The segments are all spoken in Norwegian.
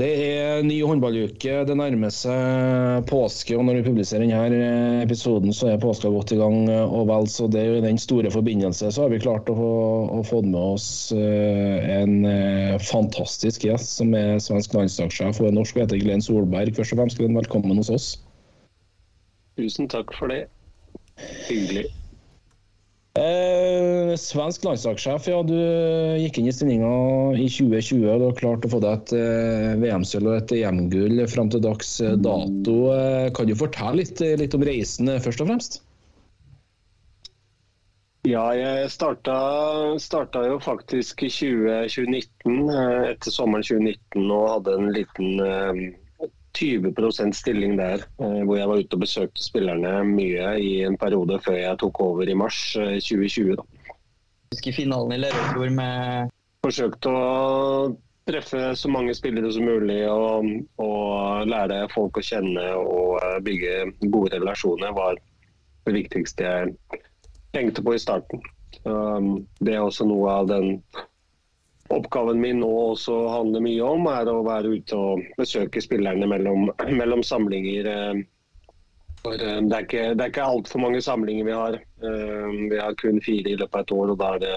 Det er ny håndballuke. Det nærmer seg påske, og når vi publiserer denne episoden, så er påska godt i gang. Og vel, så det er i den store forbindelse så har vi klart å få, å få med oss eh, en eh, fantastisk gjest som er svensk landslagssjef og er norsk og heter Glenn Solberg. Først og fremst, Glenn, velkommen hos oss. Tusen takk for det. Hyggelig. Eh, svensk landslagssjef, ja. Du gikk inn i stillinga i 2020 og du har klart å få deg et eh, VM-sølv og et EM-gull fram til dags eh, dato. Eh, kan du fortelle litt, litt om reisen, eh, først og fremst? Ja, jeg starta, starta jo faktisk i 20, 2019, eh, etter sommeren 2019, og hadde en liten eh, 20% stilling der, eh, hvor jeg var ute og besøkte spillerne mye i en periode før jeg tok over i mars eh, 2020. Da. husker finalen i Lerøyfjord med Forsøkte å treffe så mange spillere som mulig og, og lære folk å kjenne og eh, bygge gode relasjoner var det viktigste jeg tenkte på i starten. Så, um, det er også noe av den oppgaven min nå også handler mye om, er å være ute og besøke spillerne mellom, mellom samlinger. eh, For eh, det er ikke, det er ikke altfor mange samlinger vi har. Eh, Vi har kun fire i løpet av et år, og da er det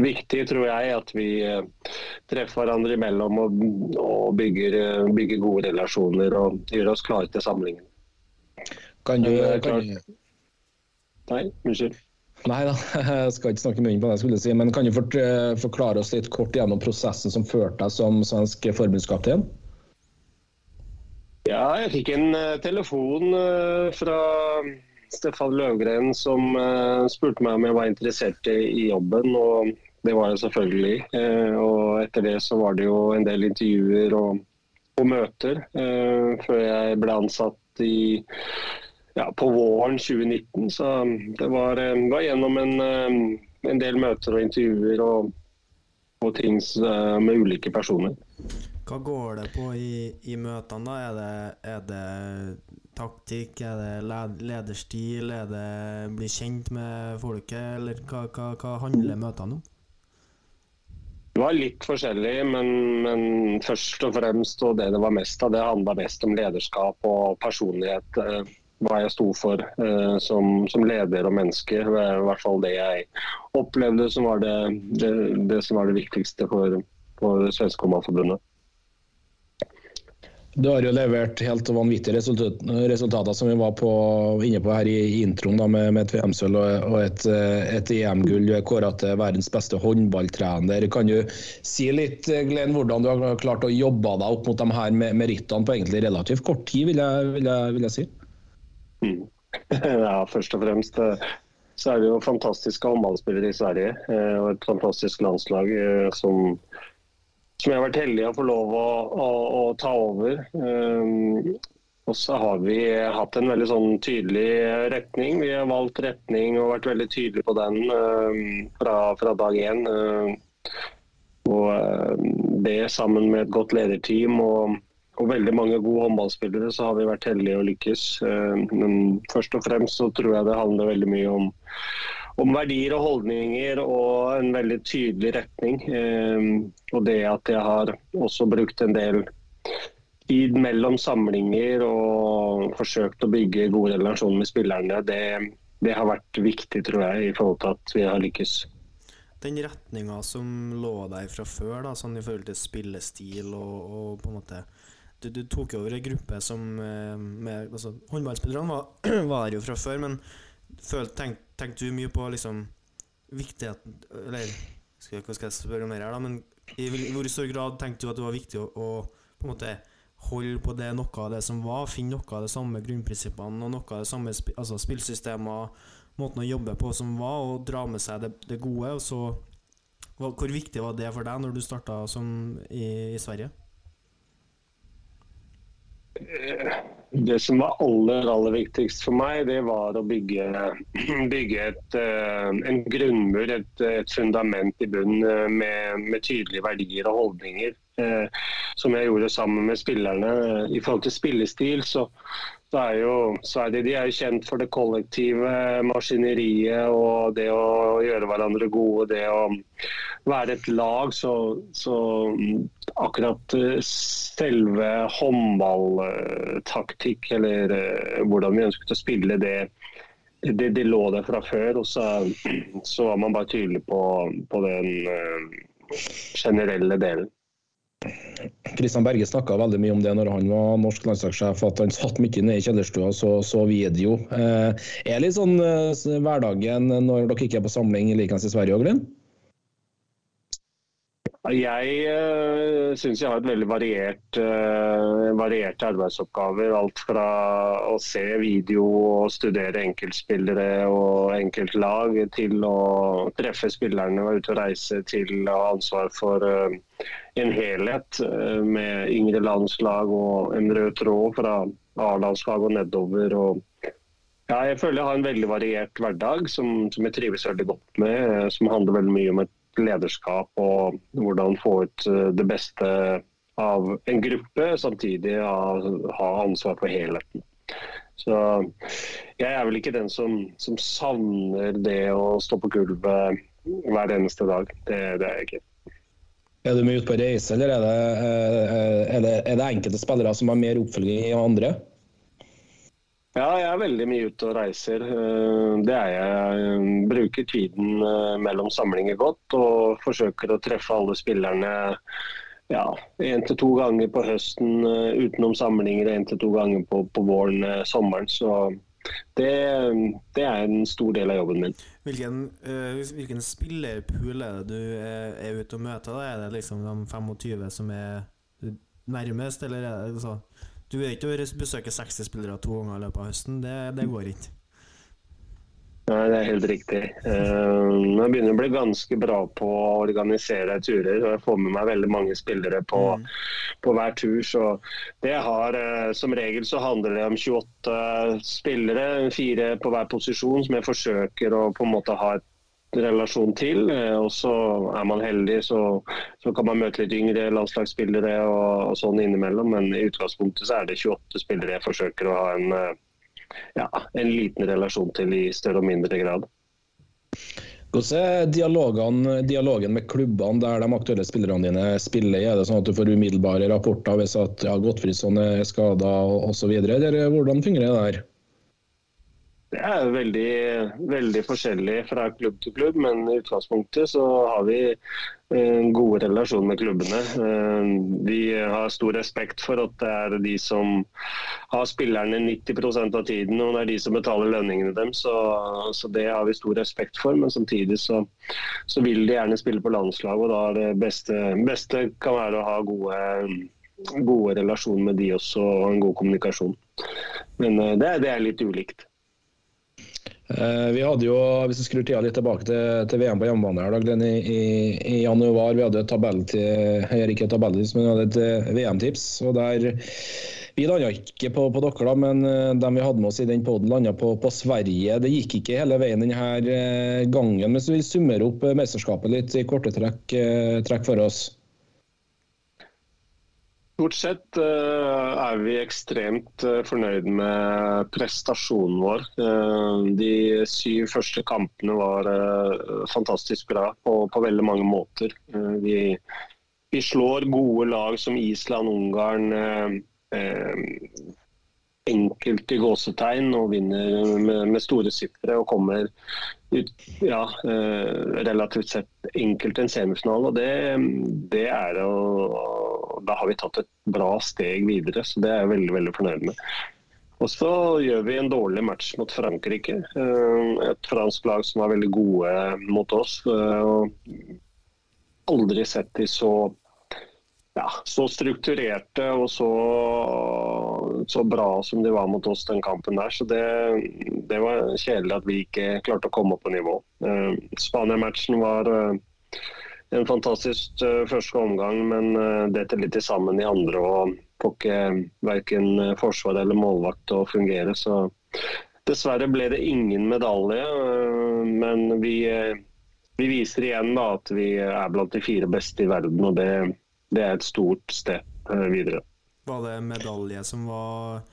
viktig, tror jeg, at vi treffer hverandre imellom og, og bygger, bygger gode relasjoner og gjør oss klare til samlingen. Kan du, kan du Nei, unnskyld. Nei da, jeg skal ikke snakke munnen på det jeg skulle si, men kan du eh, forklare oss litt kort gjennom prosessen som førte deg som svensk forbundskaptein? Ja, jeg fikk en eh, telefon eh, fra Stefan Løvgren som spurte meg om jeg var interessert i, jobben, og det var jeg selvfølgelig. Og etter det så var det jo en del intervjuer og, og møter før jeg ble ansatt i ja, på våren 2019. Så det var, eh, var gjennom en, eh, en del møter og intervjuer og, og ting eh, med ulike personer. Hva går det på i, i møtene, da? Er det, er det taktikk, er det lederstil, er det bli kjent med folket, eller hva, hva, hva handler møtene om? Det var litt forskjellig, men, men først og fremst, og det det var mest av, det handla mest om lederskap og personlighet. Hva jeg sto for eh, som, som leder og menneske. Det var I hvert fall det jeg opplevde som var det, det, det som var det viktigste for, for svenske håndballforbundet. Du har jo levert helt vanvittige resultat, resultater som vi var på, inne på her i, introen, da, med, med et VM-sølv og, og et, et EM-gull. Du er kåra til verdens beste håndballtrener. Kan du si litt, Glenn, hvordan du har klart å jobbe deg opp mot de her me- merittene på egentlig relativt kort tid, vil jeg, vil jeg, vil jeg si? Mm. Ja, først og fremst eh, så er det jo fantastiske håndballspillere i Sverige. eh, Og et fantastisk landslag eh, som, som jeg har vært heldig å få lov å, å, å ta over. Og så har vi hatt en veldig sånn tydelig retning. Vi har valgt retning og vært veldig tydelige på den fra, fra dag én. Og det sammen med et godt lederteam og, og veldig mange gode håndballspillere, så har vi vært heldige å lykkes. Um, Men først og fremst så tror jeg det handler veldig mye om, om verdier og holdninger og en veldig tydelig retning. Um, Og det at jeg har også brukt en del tid mellom samlinger og forsøkt å bygge gode relasjoner med spillerne, det, det har vært viktig, tror jeg, i forhold til at vi har lykkes. Den retninga som lå der fra før, da, sånn i forhold til spillestil og, og på en måte du, du tok over ei gruppe som eh, med, altså, Håndballspillerne var, var der jo fra før, men følte, tenk, tenkte du mye på liksom viktigheten Eller skal, hva skal jeg spørre om mer her, da? Men i i hvor stor grad tenkte du at det var viktig å, å på en måte holde på det noe av det som var, finne noe av de samme grunnprinsippene og noe av det samme sp altså spillsystemer, måten å jobbe på som var, og dra med seg det, det gode, og så Hvor viktig var det for deg når du starta i, i Sverige? Det som var aller, aller viktigst for meg, det var å bygge, bygge et, eh, en grunnmur, et, et fundament i bunnen eh, med, med tydelige verdier og holdninger. eh, Som jeg gjorde sammen med spillerne. I forhold til spillestil så er jo Sverige de er jo kjent for det kollektive maskineriet og det å gjøre hverandre gode. det å være et lag, så, så akkurat eh, selve håndballtaktikk, eller eh, hvordan vi ønsket å spille, det, det, det lå der fra før. Og så, så var man bare tydelig på, på den eh, generelle delen. Kristian Berge snakka veldig mye om det når han var norsk landslagssjef, at han satt mye nede i kjellerstua og så, så video. Eh, er litt sånn eh, hverdagen når dere ikke er på samling likens i Sverige òg, Glenn? Jeg uh, syns jeg har et veldig variert, uh, varierte arbeidsoppgaver. Alt fra å se video og studere enkeltspillere og enkeltlag, til å treffe spillerne, være ute og reise, til å ha ansvar for uh, en helhet eh, med yngre landslag og en rød tråd fra A-landslag og nedover. Og ja, jeg føler jeg har en veldig variert hverdag som, som jeg trives veldig godt med. eh, Som handler veldig mye om et lederskap og hvordan få ut eh, det beste av en gruppe, samtidig ha, ansvar for helheten. Så jeg er vel ikke den som, som savner det å stå på gulvet hver eneste dag. Det, det er jeg ikke. Er du mye ute på reise, eller er det, eh, er det, er det enkelte spillere som har mer oppfølging enn andre? Ja, jeg er veldig mye ute og reiser. Eh, Det er jeg. Bruker tiden eh, mellom samlinger godt og forsøker å treffe alle spillerne ja, én til to ganger på høsten eh, utenom samlinger, én til to ganger på, på våren, sommeren. Så det, det er en stor del av jobben min. Hvilken, hvilken spillerpool er det du er, ute og møter? Da? Er det liksom de 25 som er nærmest, eller er det så Du vil ikke besøke 60 spillere to ganger i løpet av høsten, det, det går ikke. Nei, Det er helt riktig. Eh, Jeg begynner å bli ganske bra på å organisere turer. og Jeg får med meg veldig mange spillere på, Mm. på hver tur. Så det har, eh, Som regel så handler det om 28 spillere, fire på hver posisjon, som jeg forsøker å på en måte ha et relasjon til. Eh, Og så er man heldig, så, så kan man møte litt yngre landslagsspillere og, og sånn innimellom. Men i utgangspunktet så er det 28 spillere jeg forsøker å ha en eh, ja, en liten relasjon til i større og mindre grad. Hvordan er dialogen, dialogen med klubbene der de aktuelle spillerne dine spiller? Er det sånn at du får umiddelbare rapporter hvis at ja, Gottfridsson er skada osv., eller hvordan fungerer det der? Det er veldig, veldig forskjellig fra klubb til klubb, men i utgangspunktet så har vi en god relasjon med klubbene. Eh, Vi har stor respekt for at det er de som har spillerne 90% av tiden, og det er de som betaler lønningene dem. Så, så det har vi stor respekt for. Men samtidig så, så vil de gjerne spille på landslag, og da er det beste, beste kan være å ha gode, gode relasjoner med de også, og en god kommunikasjon. Men eh, det, det er litt ulikt. Eh, Vi hadde jo, Hvis vi skrur tida litt tilbake til, til VM på hjemmebane her, Glenn, i, i, i januar, vi hadde et tabell men vi hadde et eh, VM-tips. og der Vi landa ikke på, på dere, da, men dem de vi hadde med oss i den poden, landa på, på Sverige. Det gikk ikke hele veien denne eh, gangen. Men så vil summere opp eh, mesterskapet litt i korte trekk, eh, trekk for oss? Stort sett eh, er vi ekstremt eh, fornøyd med prestasjonen vår. Eh, de syv første kampene var fantastisk bra på, på veldig mange måter. Vi, vi slår gode lag som Island, Ungarn. Enkelt i gåsetegn og vinner med, med store sifre og kommer ja, eh, relativt sett enkelt en semifinale. og det, det er å, Da har vi tatt et bra steg videre, så det er jeg veldig, veldig fornøyd med. Og så gjør vi en dårlig match mot Frankrike. eh, Et fransk lag som var veldig gode mot oss. eh, og Aldri sett de så ja, så strukturerte og så, så bra som de var mot oss den kampen der. Så det, det var kjedelig at vi ikke klarte å komme opp på nivå. Uh, Spania-matchen var, uh, en fantastisk uh, første omgang, men uh, detter litt sammen i andre og får ikke verken forsvar eller målvakt til å fungere. Så dessverre ble det ingen medalje, men vi, vi, viser igjen da, at vi er blant de fire beste i verden, og det, det er et stort step videre. Var det medalje som var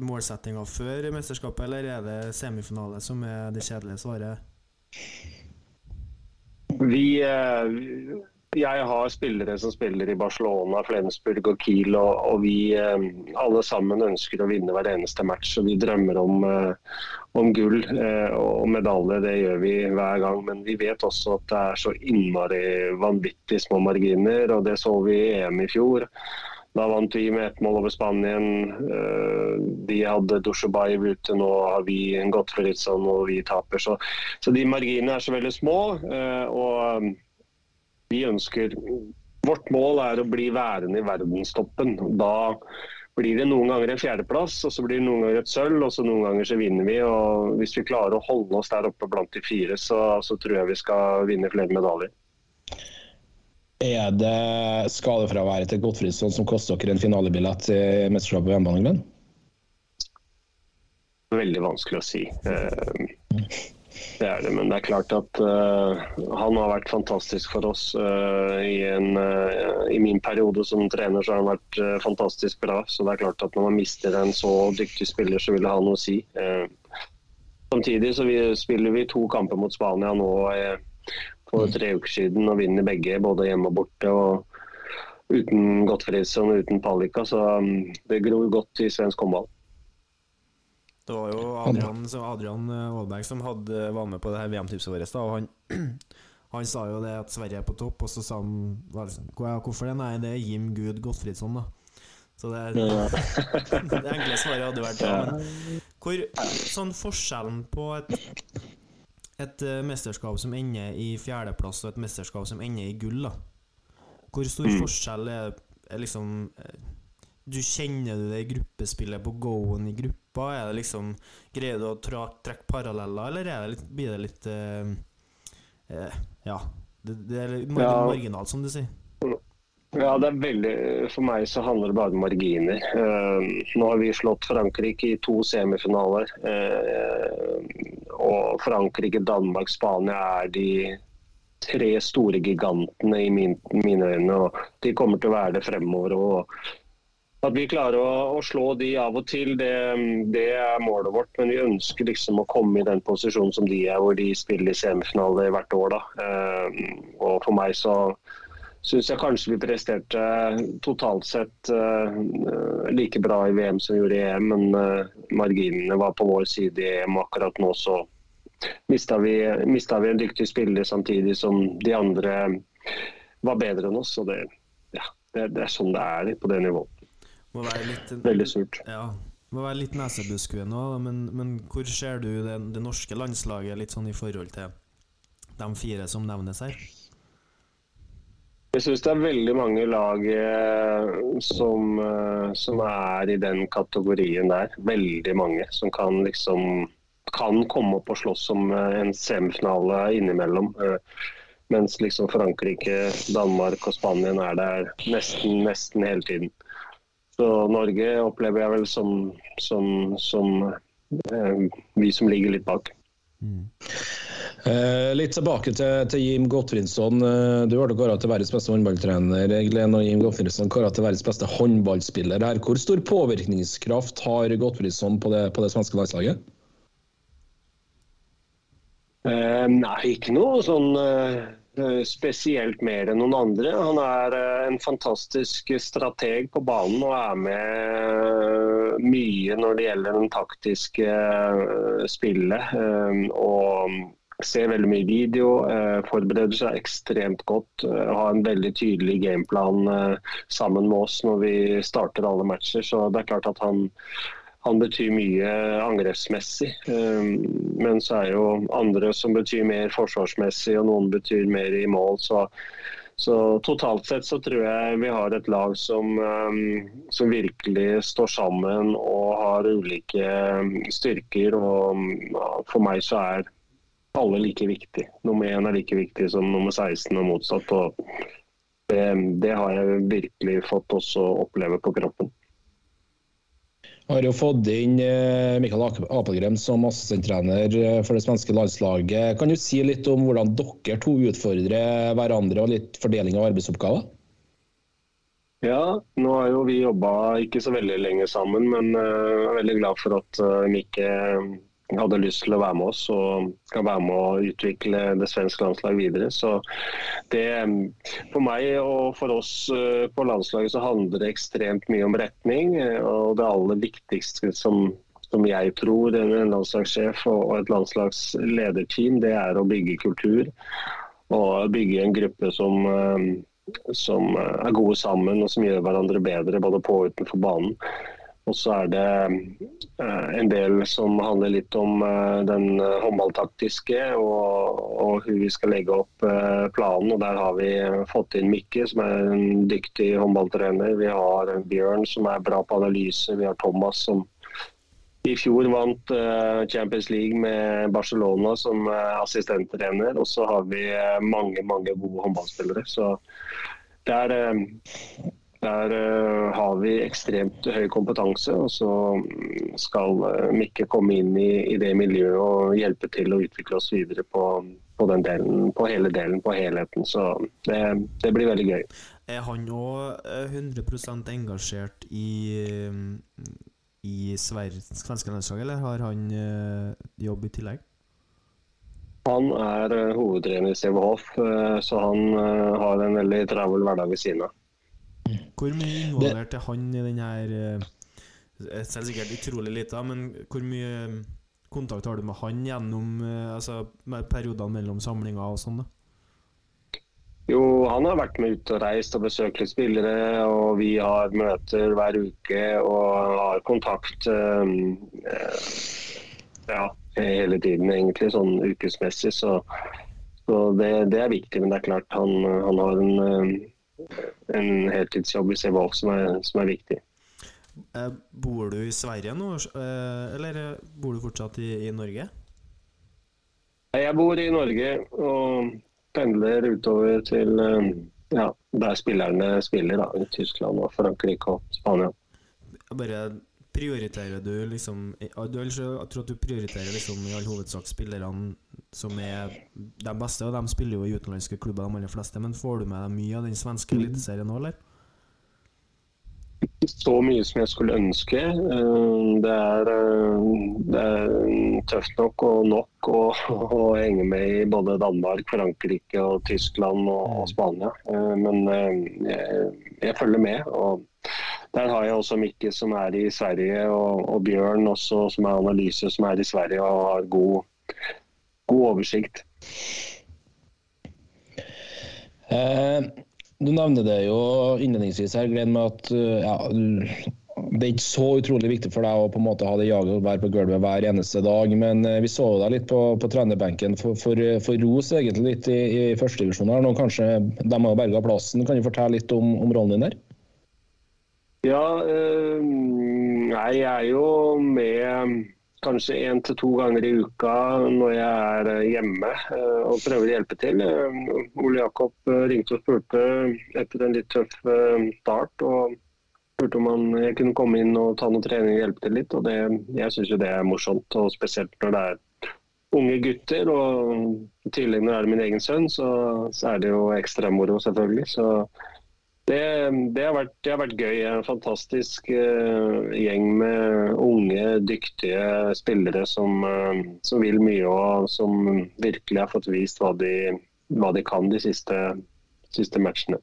målsettinga før mesterskapet, eller er det semifinale som er det kjedelige svaret? Vi, eh, jeg har spillere som spiller i Barcelona, Flensburg og Kiel. Og, og, vi eh, alle sammen ønsker å vinne hver eneste match. og Vi drømmer om, eh, om gull og medalje. Det gjør vi hver gang. Men vi vet også at det er så innmari vanvittig små marginer. og Det så vi i EM i fjor. Da vant vi med ett mål over Spanien. De hadde Dushubayev ute, nå har vi en sånn og vi taper. Så, så de marginene er så veldig små. og vi ønsker Vårt mål er å bli værende i verdenstoppen. Da blir det noen ganger en fjerdeplass, og så blir det noen ganger et sølv, og så noen ganger så vinner vi. og Hvis vi klarer å holde oss der oppe blant de fire, så, så tror jeg vi skal vinne flere medaljer. Er det skadefraværet til Gottfridsson som koster dere en finalebillett til mesterskapet på hjemmebane? Veldig vanskelig å si. Det er det, men det er klart at uh, han har vært fantastisk for oss. Uh, i, en, uh, I, min periode som trener så har han vært fantastisk bra. Så det er klart at når man mister en så dyktig spiller, så vil det ha noe å si. samtidig så vi, spiller vi to kamper mot Spania nå for tre uker siden og vinner begge, både hjemme og borte. og Uten Gottfridsson og uten Palika, så um, det gror godt i svensk håndball. Det var jo Adrian, Adrian Aalberg som hadde, var med på det her VM-tipset vårt. Og han, han, sa jo det at Sverige er på topp, og så sa han hvorfor det? Nei, det er Jim Gud Gottfridsson, da. Så det, det enkle svaret hadde vært ja. Men hvor, sånn forskjellen på et, et uh, mesterskap som ender i fjerdeplass, og et mesterskap som ender i gull, da. Hvor stor mm. forskjell er, er liksom uh, du Kjenner du det i gruppespillet på go-en i gruppa? Er det liksom Greier du å trekke paralleller, eller det litt, blir det litt uh, uh, Ja. Det, det er litt ja. marginalt, som du sier. Ja, det er veldig, For meg så handler det bare om marginer. Uh, nå har vi slått Frankrike i to semifinaler. og Frankrike, Danmark, Spania er de tre store gigantene i min, mine øyne. og De kommer til å være det fremover. og at vi klarer å, å, slå de av og til, det, det, er målet vårt. Men vi ønsker liksom å komme i den posisjonen som de er, hvor de spiller i semifinale hvert år. Eh, og for meg så syns jeg kanskje vi presterte totalt sett eh, like bra i VM som vi gjorde i EM, men eh, marginene var på vår side i EM. Akkurat nå så mista vi, mista vi en dyktig spiller samtidig som de andre var bedre enn oss. og det, ja, det, det er sånn det er på det nivået. Må være litt, Veldig surt. Ja, må være litt nesebuskue nå, men, men, hvor ser du det, det, norske landslaget litt sånn i forhold til de fire som nevnes her? Jeg syns det er veldig mange lag eh, som, eh, som, er i den kategorien der. Veldig mange som kan liksom kan komme opp og slåss om eh, en semifinale innimellom. Eh, mens liksom Frankrike, Danmark og Spania er der nesten, nesten hele tiden. Så Norge opplever jeg vel som, som, som eh, vi som ligger litt bak. Mm. Eh, litt tilbake til, til Jim Gottfridsson. Eh, du ble kåra til verdens beste håndballtrener. Glenn og Jim Gottfridsson kåra til verdens beste håndballspiller. Her. Hvor stor påvirkningskraft har Gottfridsson på det, på det svenske landslaget? Eh, nei, ikke noe sånn eh, Eh, spesielt mer enn noen andre. Han er eh, en fantastisk strateg på banen og er med mye når det gjelder den taktiske eh, spillet. Og ser veldig mye video, forbereder seg ekstremt godt. Har en veldig tydelig gameplan sammen med oss når vi starter alle matcher. Så det er klart at han han betyr mye angrepsmessig. Ehm, men så er jo andre som betyr mer forsvarsmessig, og noen betyr mer i mål. Så, så totalt sett så tror jeg vi har et lag som, ehm, som, virkelig står sammen og har ulike ehm, styrker. Og for meg så er alle like viktig. Nummer én er like viktig som nummer 16 og motsatt. og det, det har jeg virkelig fått også oppleve på kroppen. Har jo fått inn eh, Mikael Apelgren som assistenttrener eh, for det svenske landslaget. Kan du si litt om hvordan dere to utfordrer hverandre, og litt fordeling av arbeidsoppgaver? Ja, nå har jo vi jobba ikke så veldig lenge sammen, men jeg er veldig glad for at Mikke hadde lyst til å være med oss og skal være med å utvikle det svenske landslaget videre. Så det, For meg og for oss eh, på landslaget så handler det ekstremt mye om retning. Eh, og Det aller viktigste som, som jeg tror en landslagssjef og et landslagslederteam, det er å bygge kultur. Og bygge en gruppe som, eh, som er gode sammen og som gjør hverandre bedre både på og utenfor banen. Og så er det eh, en del som handler litt om eh, den eh, håndballtaktiske og, og hvordan vi skal legge opp planen. og Der har vi fått inn Mikke, som er en dyktig håndballtrener. Vi har Bjørn, som er bra på analyse. Vi har Thomas, som i fjor vant Champions League med Barcelona som assistenttrener. Og så har vi mange, mange gode håndballspillere. Så det er der uh, har vi ekstremt høy kompetanse, og så skal uh, Mikke komme inn i, i, det miljøet og hjelpe til å utvikle oss videre på, på den delen, på hele delen, på helheten. Så det, det blir veldig gøy. Er han òg 100% engasjert i, i svenske landslag, eller har han uh, jobb i tillegg? Han er hovedtrener i CVH, så han har en veldig travel hverdag ved siden av. Hvor mye involvert er han i den her eh, Selv sikkert utrolig lite, men hvor mye eh, kontakt har du med han gjennom eh, altså, periodene mellom samlinger og sånn? da? Jo, han har vært med ut og reist og besøkt litt spillere. Og vi har møter hver uke og har kontakt um, ja, hele tiden, egentlig, sånn ukesmessig. Så, så det, det, er viktig. Men det er klart, han, han har en en heltidsjobb i CVH som er, som er viktig. Eh, bor du i Sverige nå, eh, eller bor du fortsatt i, i Norge? Jeg bor i Norge og pendler utover til eh, ja, der spillerne spiller, da, i Tyskland og Frankrike og Spania. Bare prioriterer du liksom Jeg tror at du prioriterer liksom i all hovedsak spillerne som er de beste, og de spiller jo i utenlandske klubber, de aller fleste. Men får du med deg mye av den svenske mm. eliteserien nå, eller? Ikke så mye som jeg skulle ønske. Eh, det er, eh, det er tøft nok og nok å, å, henge med i både Danmark, Frankrike, og Tyskland og, og mm. Spania. Eh, men jeg, jeg, følger med. og Der har jeg også Mikke som er i Sverige, og, og Bjørn også, som er analyse, som er i Sverige og har god god oversikt. Eh, du nevner det jo innledningsvis her, Glenn, med at eh, ja, det er ikke så utrolig viktig for deg å på en måte ha det jaget og være på gulvet hver eneste dag. Men eh, vi så deg litt på, på trenerbenken for, for, for, ros egentlig litt i, i førstedivisjon. Nå kanskje de har berga plassen. Kan du fortelle litt om, om rollen din der? Ja, øh, nei, jeg er jo med kanskje én til to ganger i uka når jeg er eh, hjemme eh, og prøver å hjelpe til. Ole Jakob ringte og spurte etter en litt tøff start. og spurte om han, jeg kunne komme inn og ta noe trening og hjelpe til litt. og det, Jeg syns det er morsomt, og spesielt når det er unge gutter. og I tillegg når det er min egen sønn, så, så er det jo ekstra moro, selvfølgelig. så det, det, har vært, det, har vært, gøy. En fantastisk uh, gjeng med unge, dyktige spillere som, uh, som, vil mye og som virkelig har fått vist hva de, hva de kan de siste, siste matchene.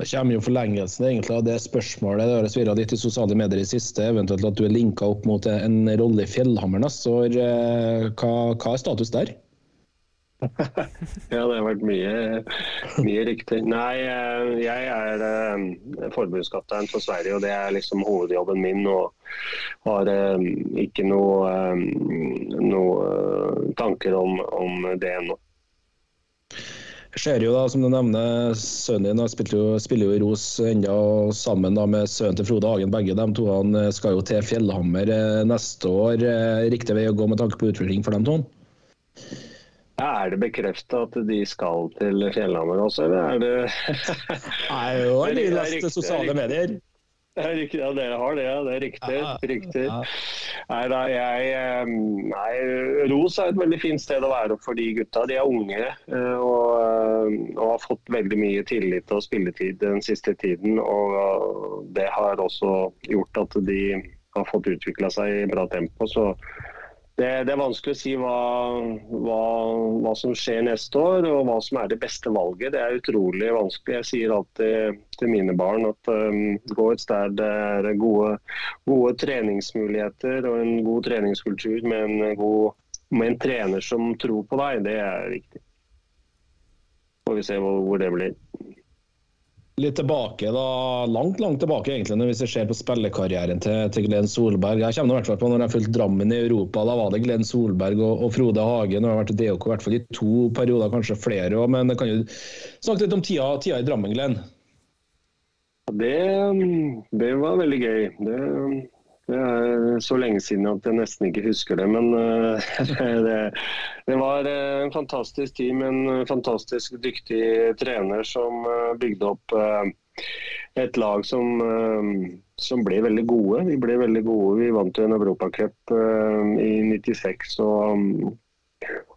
Det kommer jo forlengelsen egentlig av det spørsmålet. Det har svirra litt i sosiale medier i siste. Eventuelt at du er linka opp mot en rolle i Fjellhammer Så. Eh, hva, hva er status der? Ja, det har vært mye, mye rykter. Nei, eh, jeg er uh, forbundskaptein for Sverige, og det er liksom hovedjobben min. Og har uh, ikke noe, noe tanker om, om det ennå. Jeg ser jo da, som du nevner, Sønnen din spiller jo, spiller jo i Ros enda sammen da med sønnen til Frode Hagen. Begge de to han skal jo til Fjellhammer neste år. Riktig vei å gå med tanke på utvikling for dem to? Er det bekrefta at de skal til Fjellhamar også, eller er det Nei, Det riktig, lest sosiale er medier. Det er riktig, ja, dere har det, ja. Det er riktig. Ja, riktig. ja. Nei da, jeg Nei, Ros er et veldig fint sted å være for de gutta. De er unge eh, og, og har fått veldig mye tillit og spilletid den siste tiden. Og eh, det har også gjort at de har fått utvikla seg i bra tempo. Så det, det er vanskelig å si hva, hva, hva som skjer neste år og hva som er det beste valget. Det er utrolig vanskelig. Jeg sier alltid til mine barn at um, gå et sted det er gode, gode treningsmuligheter og en god treningskultur med en, god, med en trener som tror på deg, det er viktig. Får vi se hvor, hvor det blir. Litt tilbake, da, langt langt tilbake egentlig, når vi ser på spillekarrieren til, til Glenn Solberg. Jeg kommer i hvert fall på når jeg fulgte Drammen i Europa. Da var det Glenn Solberg og, og Frode Hagen. Og har vært i DOK i hvert fall i to perioder, kanskje flere òg. Men kan du snakke litt om tida, tida i Drammen, Glenn? Det, det var veldig gøy. Det, det er så lenge siden at jeg nesten ikke husker det. Men eh, det, det var eh, en fantastisk tid med en fantastisk dyktig trener som eh, bygde opp et lag som, som ble veldig gode. Vi ble veldig gode. Vi vant en europacup i 96 og,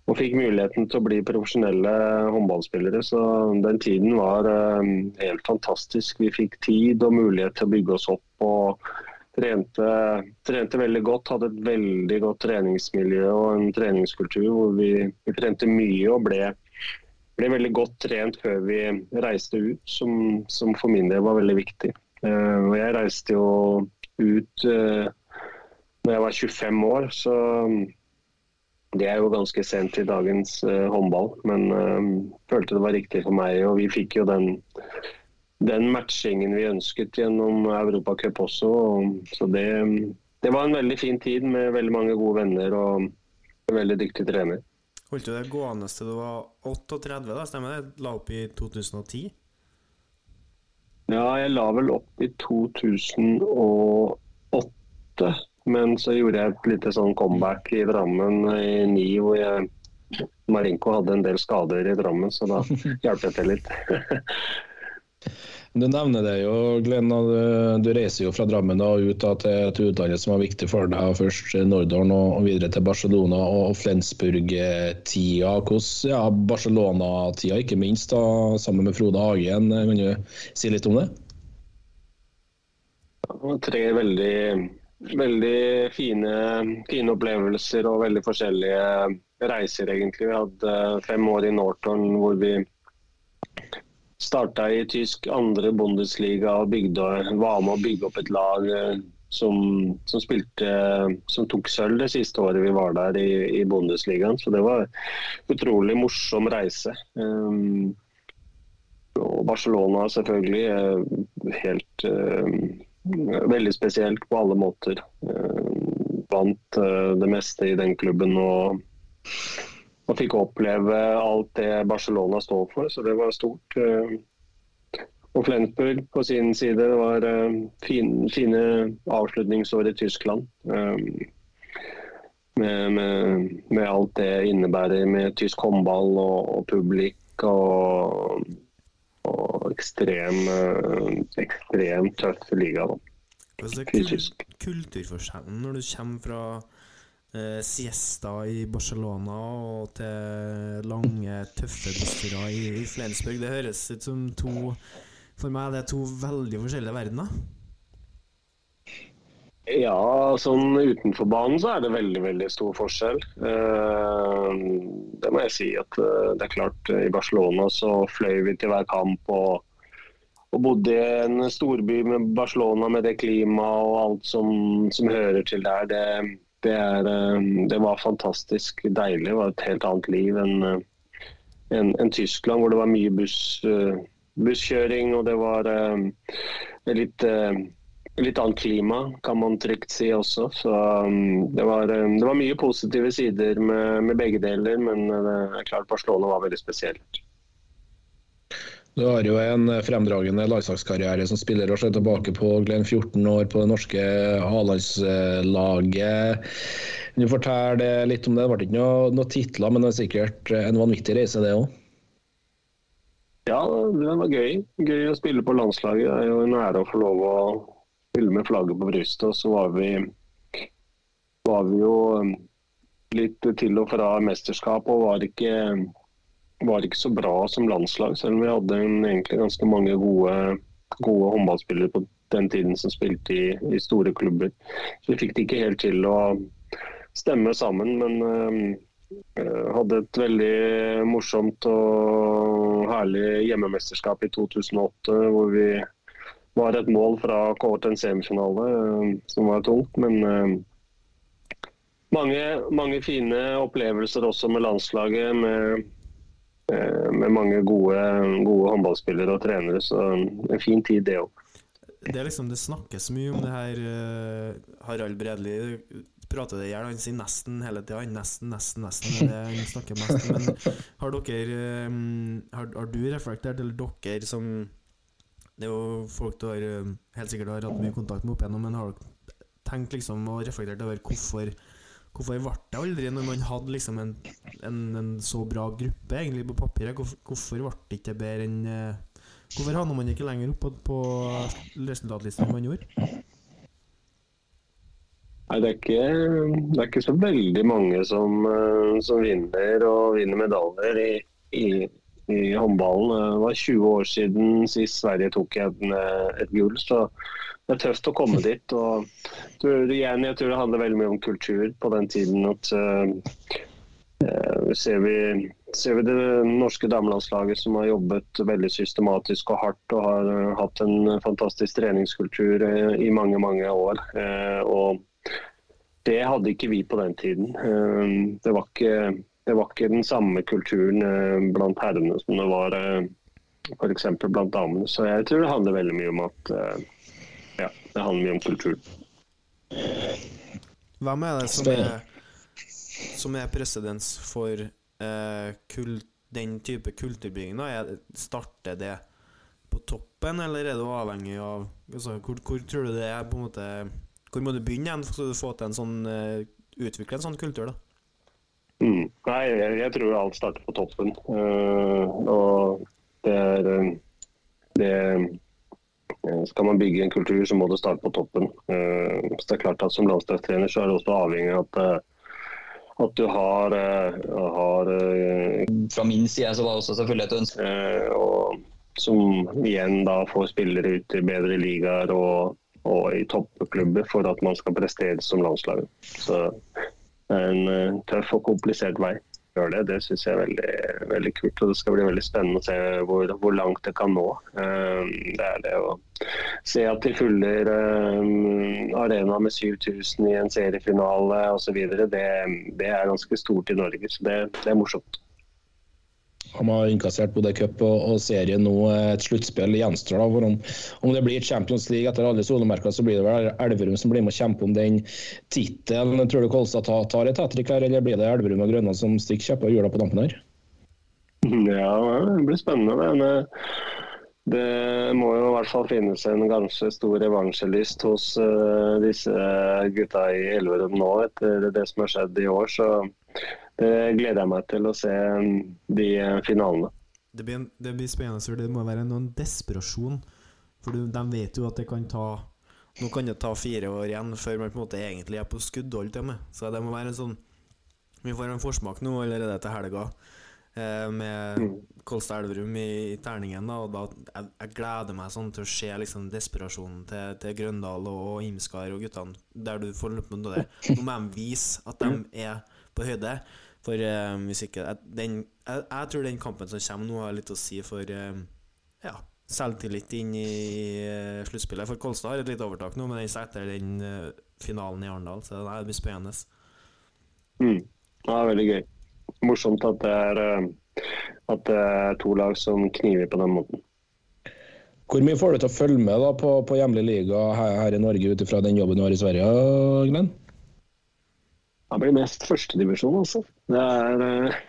og fikk muligheten til å bli profesjonelle håndballspillere. Så den tiden var helt fantastisk. Vi fikk tid og mulighet til å bygge oss opp. og Trente, trente veldig godt, hadde et veldig godt treningsmiljø og en treningskultur hvor vi, vi trente mye og ble, ble veldig godt trent før vi reiste ut, som, som for min del var veldig viktig. Uh, jeg reiste jo ut uh, når jeg var 25 år, så det er jo ganske sent i dagens uh, håndball. Men uh, følte det var riktig for meg, og vi fikk jo den den matchingen vi ønsket gjennom Europacup også. og- Så det, det var en veldig fin tid med veldig mange gode venner og en veldig dyktig trener. Holdt du det gående til du var 38, da, stemmer det? La opp i 2010? Ja, jeg la vel opp i 2008, men så gjorde jeg et lite sånn comeback i Drammen i ni, hvor jeg Marinko hadde en del skader i Drammen, så da hjalp jeg til litt. Du nevner det jo, Glenn. Du, du reiser jo fra Drammen da, ut da, til et utlandet som var viktig for deg. Først Nordhorn og, videre til Barcelona og, Flensburg-tida. Hvordan ja, Barcelona-tida, ikke minst, da, sammen med Frode Hagen. Kan du si litt om det? Tre veldig, veldig fine, fine opplevelser og veldig forskjellige reiser, egentlig. Vi hadde fem år i Norton hvor vi starta i tysk andre Bundesliga og bygde, var med å bygge opp et lag eh, som, som spilte som tok sølv det siste året vi var der i, i Bundesligaen. Så det var utrolig morsom reise. Um, og Barcelona selvfølgelig er helt eh, veldig spesielt på alle måter. Eh, vant uh, det meste i den klubben og, og fikk oppleve alt det Barcelona står for, så det var stort. eh. Og Flensburg på sin side, det var eh, fin, fine avslutningsår i Tyskland. eh, Med, med, med alt det innebærer med tysk håndball og, og publikk og, og ekstrem, ekstremt tøff liga. Da. Kul kulturforskjellen når du kommer fra eh, siesta i Barcelona og til lange, tøffe bussturer i, i Flensburg? Det høres ut som to For meg det er to veldig forskjellige verdener. Ja, sånn utenfor banen så er det veldig veldig stor forskjell. Eh, det må jeg si at eh, det er klart I Barcelona så fløy vi til hver kamp og, og bodde i en storby med Barcelona med det klimaet og alt som, som hører til der. Det, det, er, eh, det var fantastisk deilig. Det var et helt annet liv enn en, enn- enn Tyskland, hvor det var mye buss, eh, busskjøring og det var eh, litt eh, litt annet klima, kan man trygt si også. Så um, det, var, det var mye positive sider med, med begge deler, men det er klart Barcelona var veldig spesielt. Du har jo en fremdragende landslagskarriere som spiller og ser tilbake på Glenn 14 år på det norske A-landslaget. Kan du fortelle litt om det? Det ble ikke noen noe titler, men det er sikkert en vanvittig reise, det òg? Ja, det var gøy. Gøy å spille på landslaget. Det er jo en ære å få lov å spille med flagget på brystet. Og så var vi, var vi jo um, litt til og fra mesterskap og var ikke, var ikke så bra som landslag. Selv om vi hadde en, egentlig ganske mange gode, gode håndballspillere på den tiden som spilte i, i, store klubber. Så vi fikk det ikke helt til å stemme sammen. Men Eh, hadde et veldig morsomt og herlig hjemmemesterskap i 2008, hvor vi var et mål fra komme til en semifinale, eh, som var tungt. Men eh, mange, mange fine opplevelser også med landslaget. med med mange gode, gode håndballspillere og trenere. Så en fin tid, det òg. Det, liksom, det snakkes mye om det her Harald Bredli prater det i hjel. Han sier nesten hele tida. Nesten, nesten, nesten. Det han snakker mest Men har dere um, har, har, du reflektert, eller dere som Det er jo folk du har helt sikkert har hatt mye kontakt med opp igjennom, men har dere tenkt liksom og reflektert over hvorfor Hvorfor ble det aldri, når man hadde liksom en, en, en, så bra gruppe egentlig på papiret, hvorfor, hvorfor ble det ikke bedre enn uh, Hvorfor havna man ikke lenger opp på, resultatlista enn man gjorde? Nei, det er, ikke, det er ikke så veldig mange som, eh, som vinner og vinner medaljer i, i, i, håndballen. Det var 20 år siden sist Sverige tok et, et gull, så det er tøft å komme dit. Og tror, igjen, jeg tror det handler veldig mye om kultur på den tiden. at uh, ser, vi, ser vi det norske damelandslaget som har jobbet veldig systematisk og hardt og har uh, hatt en fantastisk treningskultur uh, i mange, mange år. og det hadde ikke vi på den tiden. Eh, det var ikke, det var ikke den samme kulturen eh, blant herrene som det var eh, f.eks. blant damene. Så jeg tror det handler veldig mye om at det handler mye om kultur. Hvem er det som er, som er presedens for eh, kult, den type kulturbygging? Da? Starter det på toppen, eller er det avhengig av altså, hvor, hvor, tror du det er på en måte hvor må du begynne for å få til en sånn, uh, utvikle en sånn kultur? da? Mm. Nei, jeg, jeg, tror alt starter på toppen. Uh, og det er eh, det, Skal man bygge en kultur, så må det starte på toppen. Uh, så det er klart at Som landslagstrener så er det også avhengig av at, at du har, har Fra min side så var det også selvfølgelig et ønske. og som igjen da får spillere ut i bedre ligaer og og i toppklubber for at man skal prestere som landslag. Så det er en tøff og komplisert vei. Gjør det. Det syns jeg er veldig, veldig, kult. og Det skal bli veldig spennende å se hvor, hvor langt det kan nå. Uh, det er det å se at de fyller uh, arena med 7000 i en seriefinale osv. Det, det er ganske stort i Norge. så det, det er morsomt. Han har innkassert både cup og, og serie nå. Et sluttspill gjenstår. da, for om, om, det blir Champions League etter alle solemerker, så blir det vel Elverum som blir med å kjempe om den tittelen. Tror du Kolstad tar, tar et hat her, eller blir det Elverum og Grønland som stikker kjepper i hjula på dampen her? Ja, det blir spennende. Men eh, det må jo i hvert fall finnes en ganske stor revansjelyst hos uh, disse gutta i Elverum nå, etter det som har skjedd i år. Så det gleder jeg meg til å se um, de uh, finalene. Det blir, det blir spennende. Det må være noen desperasjon. For de vet jo at det kan ta Nå kan det ta fire år igjen før man på en måte egentlig er på skuddhold til meg. Så det må være en sånn Vi får en forsmak nå allerede til helga eh, med mm. Kolstad Elverum i, terningen. Da, og da jeg, jeg, gleder meg sånn til å se liksom desperasjonen til, til Grøndal og, og Imskar og guttene, der du får løpt med det. Nå må de vise at de er på høyde. For uh, hvis ikke den, jeg, jeg, tror den kampen som kommer nå, har litt å si for uh, ja, selvtillit inn i uh, sluttspillet. For Kolstad har et litt overtak nå, men den etter den uh, finalen i Arendal. Så det blir spennende. Mm. Ja, veldig gøy. Morsomt at det, er, at det er to lag som kniver på den måten. Hvor mye får du til å følge med da, på, på hjemlig liga her, her, i Norge ut ifra den jobben du har i Sverige, Glenn? Det blir mest førstedivisjon, altså. Det er,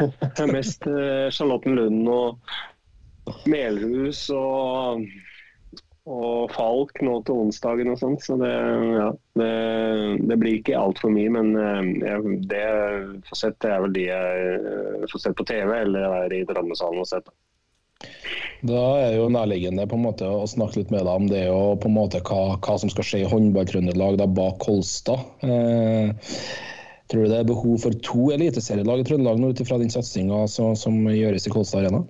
uh, mest uh, Charlottenlund og Melhus og og Falk nå til onsdagen og sånt. Så det, ja, det, det blir ikke altfor mye. Men eh, jeg, det får sett, er vel de jeg eh, får sett på TV eller er i Drammenshallen og sett. Da er det jo nærliggende på en måte å snakke litt med deg om det og på en måte hva, hva som skal skje i håndballtrøndelag bak Kolstad. Eh, tror du det er behov for to eliteserielag i Trøndelag nå ut ifra den satsinga som, gjøres i Kolstad Arena?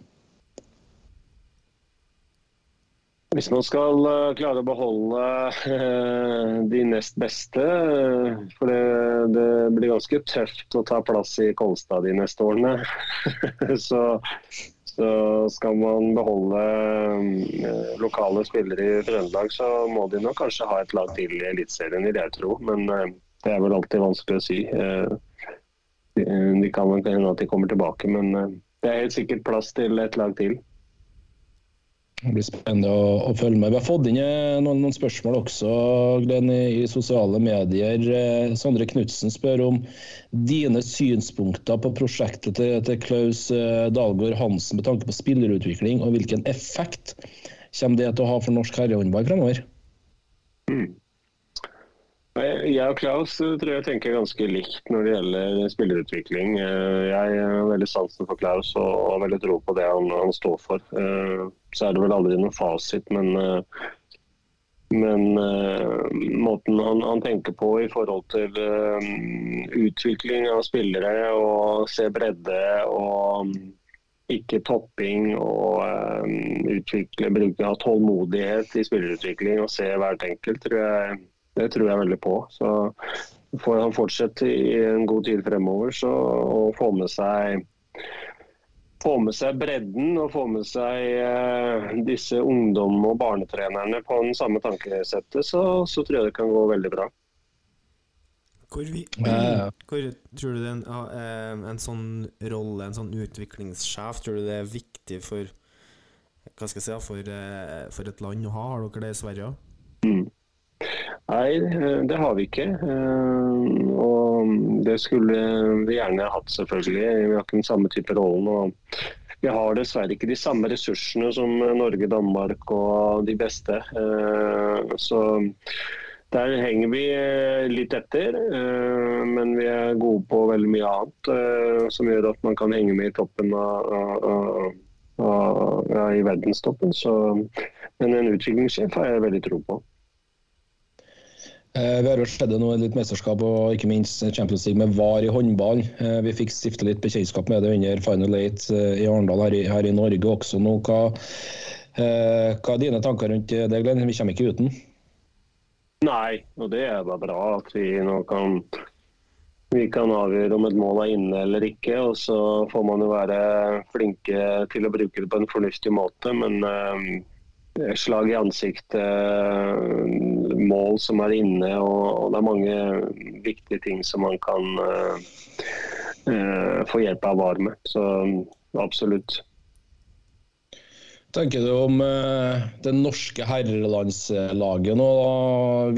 Hvis man skal uh, klare å beholde uh, de nest beste, uh, for det, det, blir ganske tøft å ta plass i Kolstad de neste årene, så, så, skal man beholde lokale spillere i Trøndelag, så må de nok kanskje ha et lag til i Eliteserien, vil jeg tro. Men det er vel alltid vanskelig å si. Det de kan hende at de kommer tilbake, men det er helt sikkert plass til et lag til. Det blir spennende å, å, følge med. Vi har fått inn eh, noen, noen spørsmål også Glenn, i, sosiale medier. Eh, Sondre Knutsen spør om dine synspunkter på prosjektet til, til Klaus eh, Dalgård Hansen med tanke på spillerutvikling, og hvilken effekt kommer det til å ha for norsk herrehåndball fremover? Mm. Jeg og Klaus tror jeg tenker ganske likt når det gjelder spillerutvikling. Jeg har veldig sansen for Klaus og har veldig tro på det han, han står for så er det vel aldri noen fasit, men, eh, men måten han, han, tenker på i forhold til utvikling av spillere og se bredde og um, ikke topping og utvikle, bruke, tålmodighet i spillerutvikling og se hvert enkelt, tror jeg, det tror jeg veldig på. Så får han fortsette i en god tid fremover så, og få med seg få med seg bredden og få med seg eh, disse ungdom- og barnetrenerne på den samme tankesettet, så, så, tror jeg det kan gå veldig bra. Hvor, vi, hvor tror du det er en, eh, en, sånn rolle, en sånn utviklingssjef, tror du det er viktig for hva skal jeg si, for, eh, for et land å ha? Har dere det i Sverige òg? Mm. Nei, eh, det har vi ikke. Eh, og det skulle vi gjerne hatt, selvfølgelig. Vi har ikke den samme type rollen. og Vi har dessverre ikke de samme ressursene som Norge, Danmark og de beste. Eh, så der henger vi litt etter, men vi er gode på veldig mye annet som gjør at man kan henge med i toppen av, av, av ja, i verdenstoppen. Så, men en utviklingssjef har jeg veldig tro på. Eh, vi har jo sett det nå litt mesterskap og ikke minst Champions League med VAR i håndball. Eh, vi fikk stifte litt bekjentskap med det under Final Eight eh, i Arendal her, her, i Norge også nå. Hva, hva er dine tanker rundt det, Glenn? Vi kommer ikke uten? Nei, og det er bare bra at vi nå kan vi kan avgjøre om et mål er inne eller ikke. og Så får man jo være flinke til å bruke det på en fornuftig måte. Men slag i ansiktet, mål som er inne, og, det er mange viktige ting som man kan uh, få hjelp av VAR med. Så absolutt. tenker du om uh, det norske herrelandslaget nå?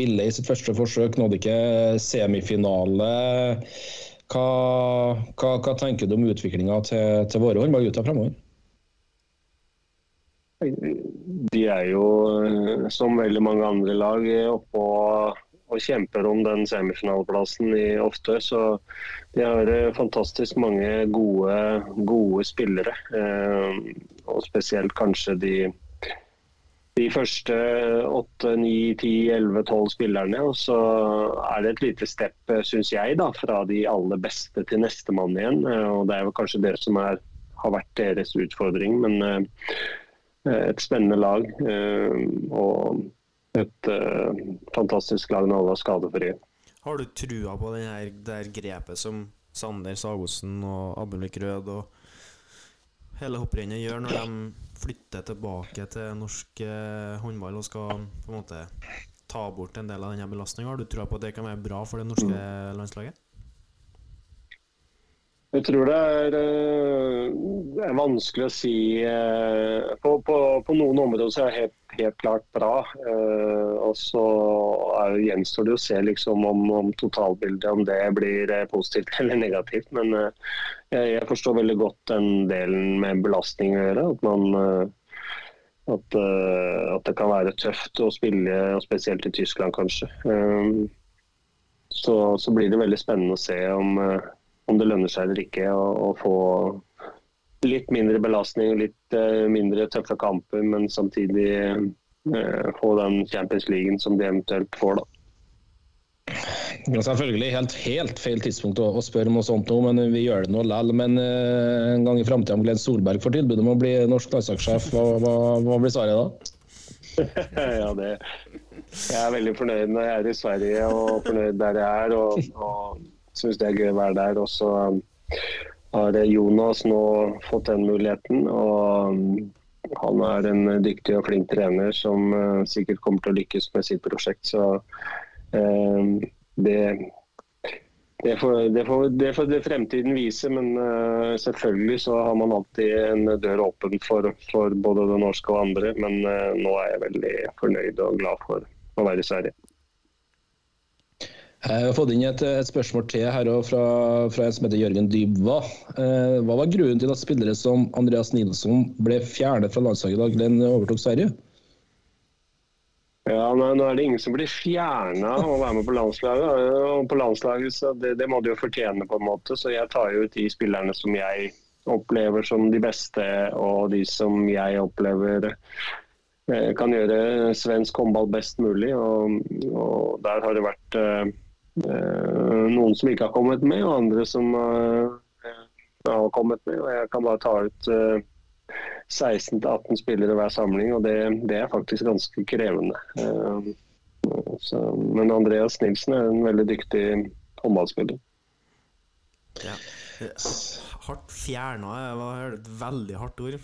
Ville i sitt første forsøk, nådde ikke semifinale. Hva, hva, hva tenker du om utviklinga til, til våre håndballgutter fremover? De er jo, eh, som veldig mange andre lag, oppe og, og kjemper om den semifinaleplassen ofte. Så de har eh, fantastisk mange gode, gode spillere. Eh, og spesielt kanskje de, de første 8, 9, 10, 11, 12 spillerne. Og så er det et lite stepp, syns jeg, da, fra de aller beste til nestemann igjen. Og det er jo kanskje det som er, har vært deres utfordring. men Eh, et spennende lag. Eh, og et eh, fantastisk lag når alle er skadefrie. Har du trua på det der grepet som Sander Sagosen og Abelvik Rød og hele hopprennet gjør når de flytter tilbake til norsk håndball og skal på en måte ta bort en del av denne belastninga? Har du trua på at det kan være bra for det norske mm. landslaget? Jeg tror det er, eh, det er vanskelig å si. Eh, på, på, på, noen områder så er det helt, helt klart bra. Eh, og så gjenstår det å se liksom om, om, totalbildet, om det blir positivt eller negativt. Men jeg, jeg forstår veldig godt den delen med belastning å gjøre. At man At, at det kan være tøft å spille, og spesielt i Tyskland kanskje. Så, så blir det veldig spennende å se om, om det lønner seg eller ikke å, få litt mindre belastning, litt uh, mindre tøffe kamper, men samtidig uh, få den Champions League som de eventuelt får, da. Ja, selvfølgelig helt, helt feil tidspunkt å, å, spørre om noe sånt nå, men vi gjør det nå likevel. Men uh, en gang i framtida om Glenn Solberg får tilbud om å bli norsk landslagssjef, hva, hva, hva, blir svaret da? ja, det Jeg er veldig fornøyd når jeg er i Sverige og fornøyd der jeg er. Og, og syns det er gøy å være der. Og så um, har Jonas nå fått den muligheten. Og um, han er en dyktig og flink trener som uh, sikkert kommer til å lykkes med sitt prosjekt. Så uh, det, det, får, det, får, det får fremtiden vise, men uh, selvfølgelig så har man alltid en dør åpen for, for både det norske og andre. Men uh, nå er jeg veldig fornøyd og glad for å være i Sverige. Jeg har fått inn et, et spørsmål til her fra, fra, en som heter Jørgen Dybva. Eh, hva var grunnen til at spillere som Andreas Nilsson ble fjernet fra landslaget da Glenn overtok Sverige? Ja, nei, Nå er det ingen som blir fjerna å være med på landslaget. Og på landslaget så det, det, må de jo fortjene, på en måte. Så jeg tar jo ut de spillerne som jeg opplever som de beste, og de som jeg opplever eh, kan gjøre svensk håndball best mulig. Og, og der har det vært eh, eh noen som ikke har kommet med, og andre som eh, har kommet med. Og jeg kan bare ta ut eh, 16-18 spillere hver samling, og det, det, er faktisk ganske krevende. Eh, så, men Andreas Nilsen er en veldig dyktig håndballspiller. Ja. Hardt fjerna var et veldig hardt ord.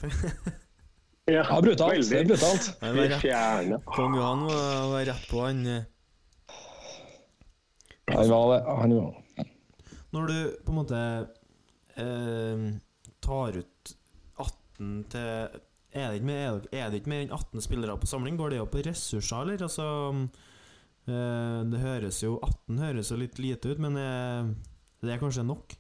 ja, ja, brutalt. Veldig. Det er brutalt. Fjerna. Kong Johan var rett på, han. Han var det. Han var Når du på en måte eh, tar ut 18 til er det, mer, er det, ikke mer, enn 18 spillere på samling? Går det jo på ressurser, eller? Altså, eh, det høres jo 18 høres jo litt lite ut, men eh, det er kanskje nok?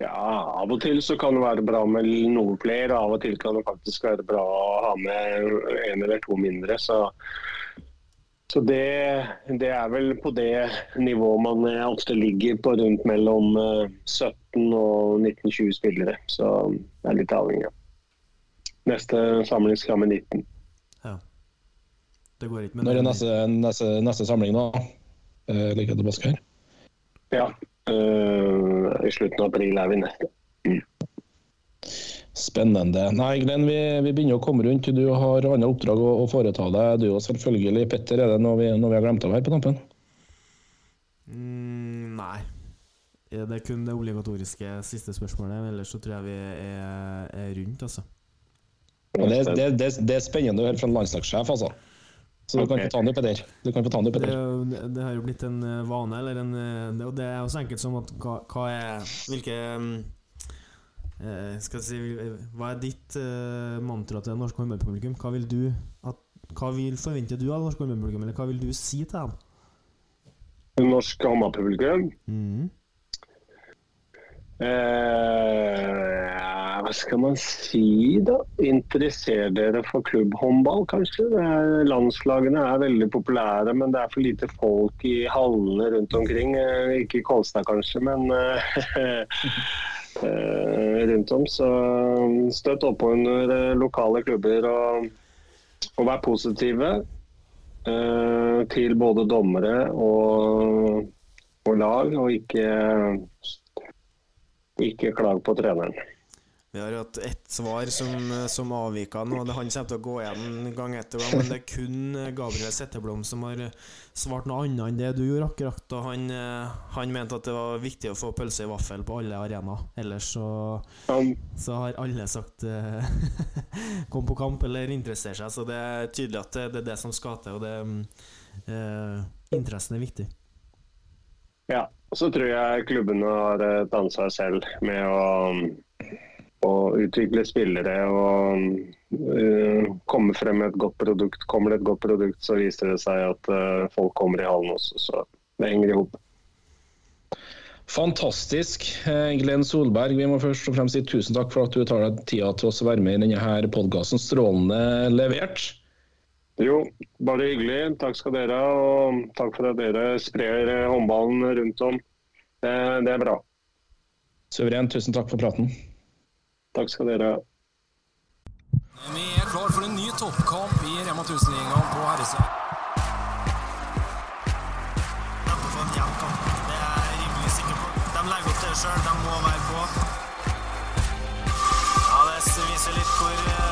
Ja, av og til så kan det være bra med noen flere. Av og til kan det faktisk være bra å ha med en eller to mindre. Så så det, det, er vel på det nivået man eh, ofte ligger på rundt mellom 17 eh, og 19-20 spillere. Så det er litt avhengig. Neste samling skal med 19. Ja. Det går ikke med Når er neste, neste, neste samling, da? Eh, ligger det på her? Ja. Øh, I slutten av april er vi neste. Mm. Spennende. Nei, Glenn, vi, vi, begynner å komme rundt. Du har andre oppdrag å, å foreta deg. Du og selvfølgelig. Petter, er det noe vi, noe vi har glemt av her på tampen? Mm, nei. Det er kun det obligatoriske siste spørsmålet. Ellers så tror jeg vi er, er rundt, altså. Det, det, det, det, er spennende å høre fra en landslagssjef, altså. Så du kan få ta den opp der. Du kan få ta den opp. Det, det, har jo blitt en eh, vane, eller en det, det er jo så enkelt som at hva, hva er Hvilke mm, Eh, skal si, hva er ditt eh, mantra til det norske håndballpublikum? Hva vil du at, Hva vil forventer du av det norske håndballpublikum, eller hva vil du si til dem? Norsk håndballpublikum? Mm. Eh, hva skal man si, da? Interesser dere for klubbhåndball, kanskje? Er, landslagene er veldig populære, men det er for lite folk i hallene rundt omkring. Eh, ikke i Kolstad, kanskje, men eh, Eh, rundt om. Så um, støtt opp under eh, lokale klubber og, og vær positive uh, til både dommere og, og lag, og ikke, ikke klag på treneren. Vi har hatt ett svar som, som avvika nå. Han kommer til å gå igjen gang etter gang. Men det er kun Gabriel Setteblom som har svart noe annet enn det du gjorde akkurat. Og han, han mente at det var viktig å få pølse i vaffel på alle arenaer. Ellers så, så har alle sagt eh, kom på kamp eller interesser seg. Så det er tydelig at det, det er det som skal til. Og det, eh, interessen er viktig. Ja, og så tror jeg klubbene har et ansvar selv med å å utvikle spillere og uh, komme frem med et godt produkt. Kommer det et godt produkt, så viser det seg at uh, folk kommer i hallen også. Så det henger i hop. Fantastisk. Eh, Glenn Solberg, vi må først og fremst si tusen takk for at du tar deg tida til oss å være med i denne podkasten. Strålende levert. Jo, bare hyggelig. Takk skal dere ha. Og takk for at dere sprer håndballen rundt om. Det, Det er bra. Suverent. tusen takk for praten. Takk skal dere ha. Vi er klar for en ny toppkamp i Rema 1000-ligaen på herresida. Kjempe for en jevn kamp. Det er jeg rimelig sikker på. De legger opp det sjøl. De må være på. Ja, det viser litt hvor eh,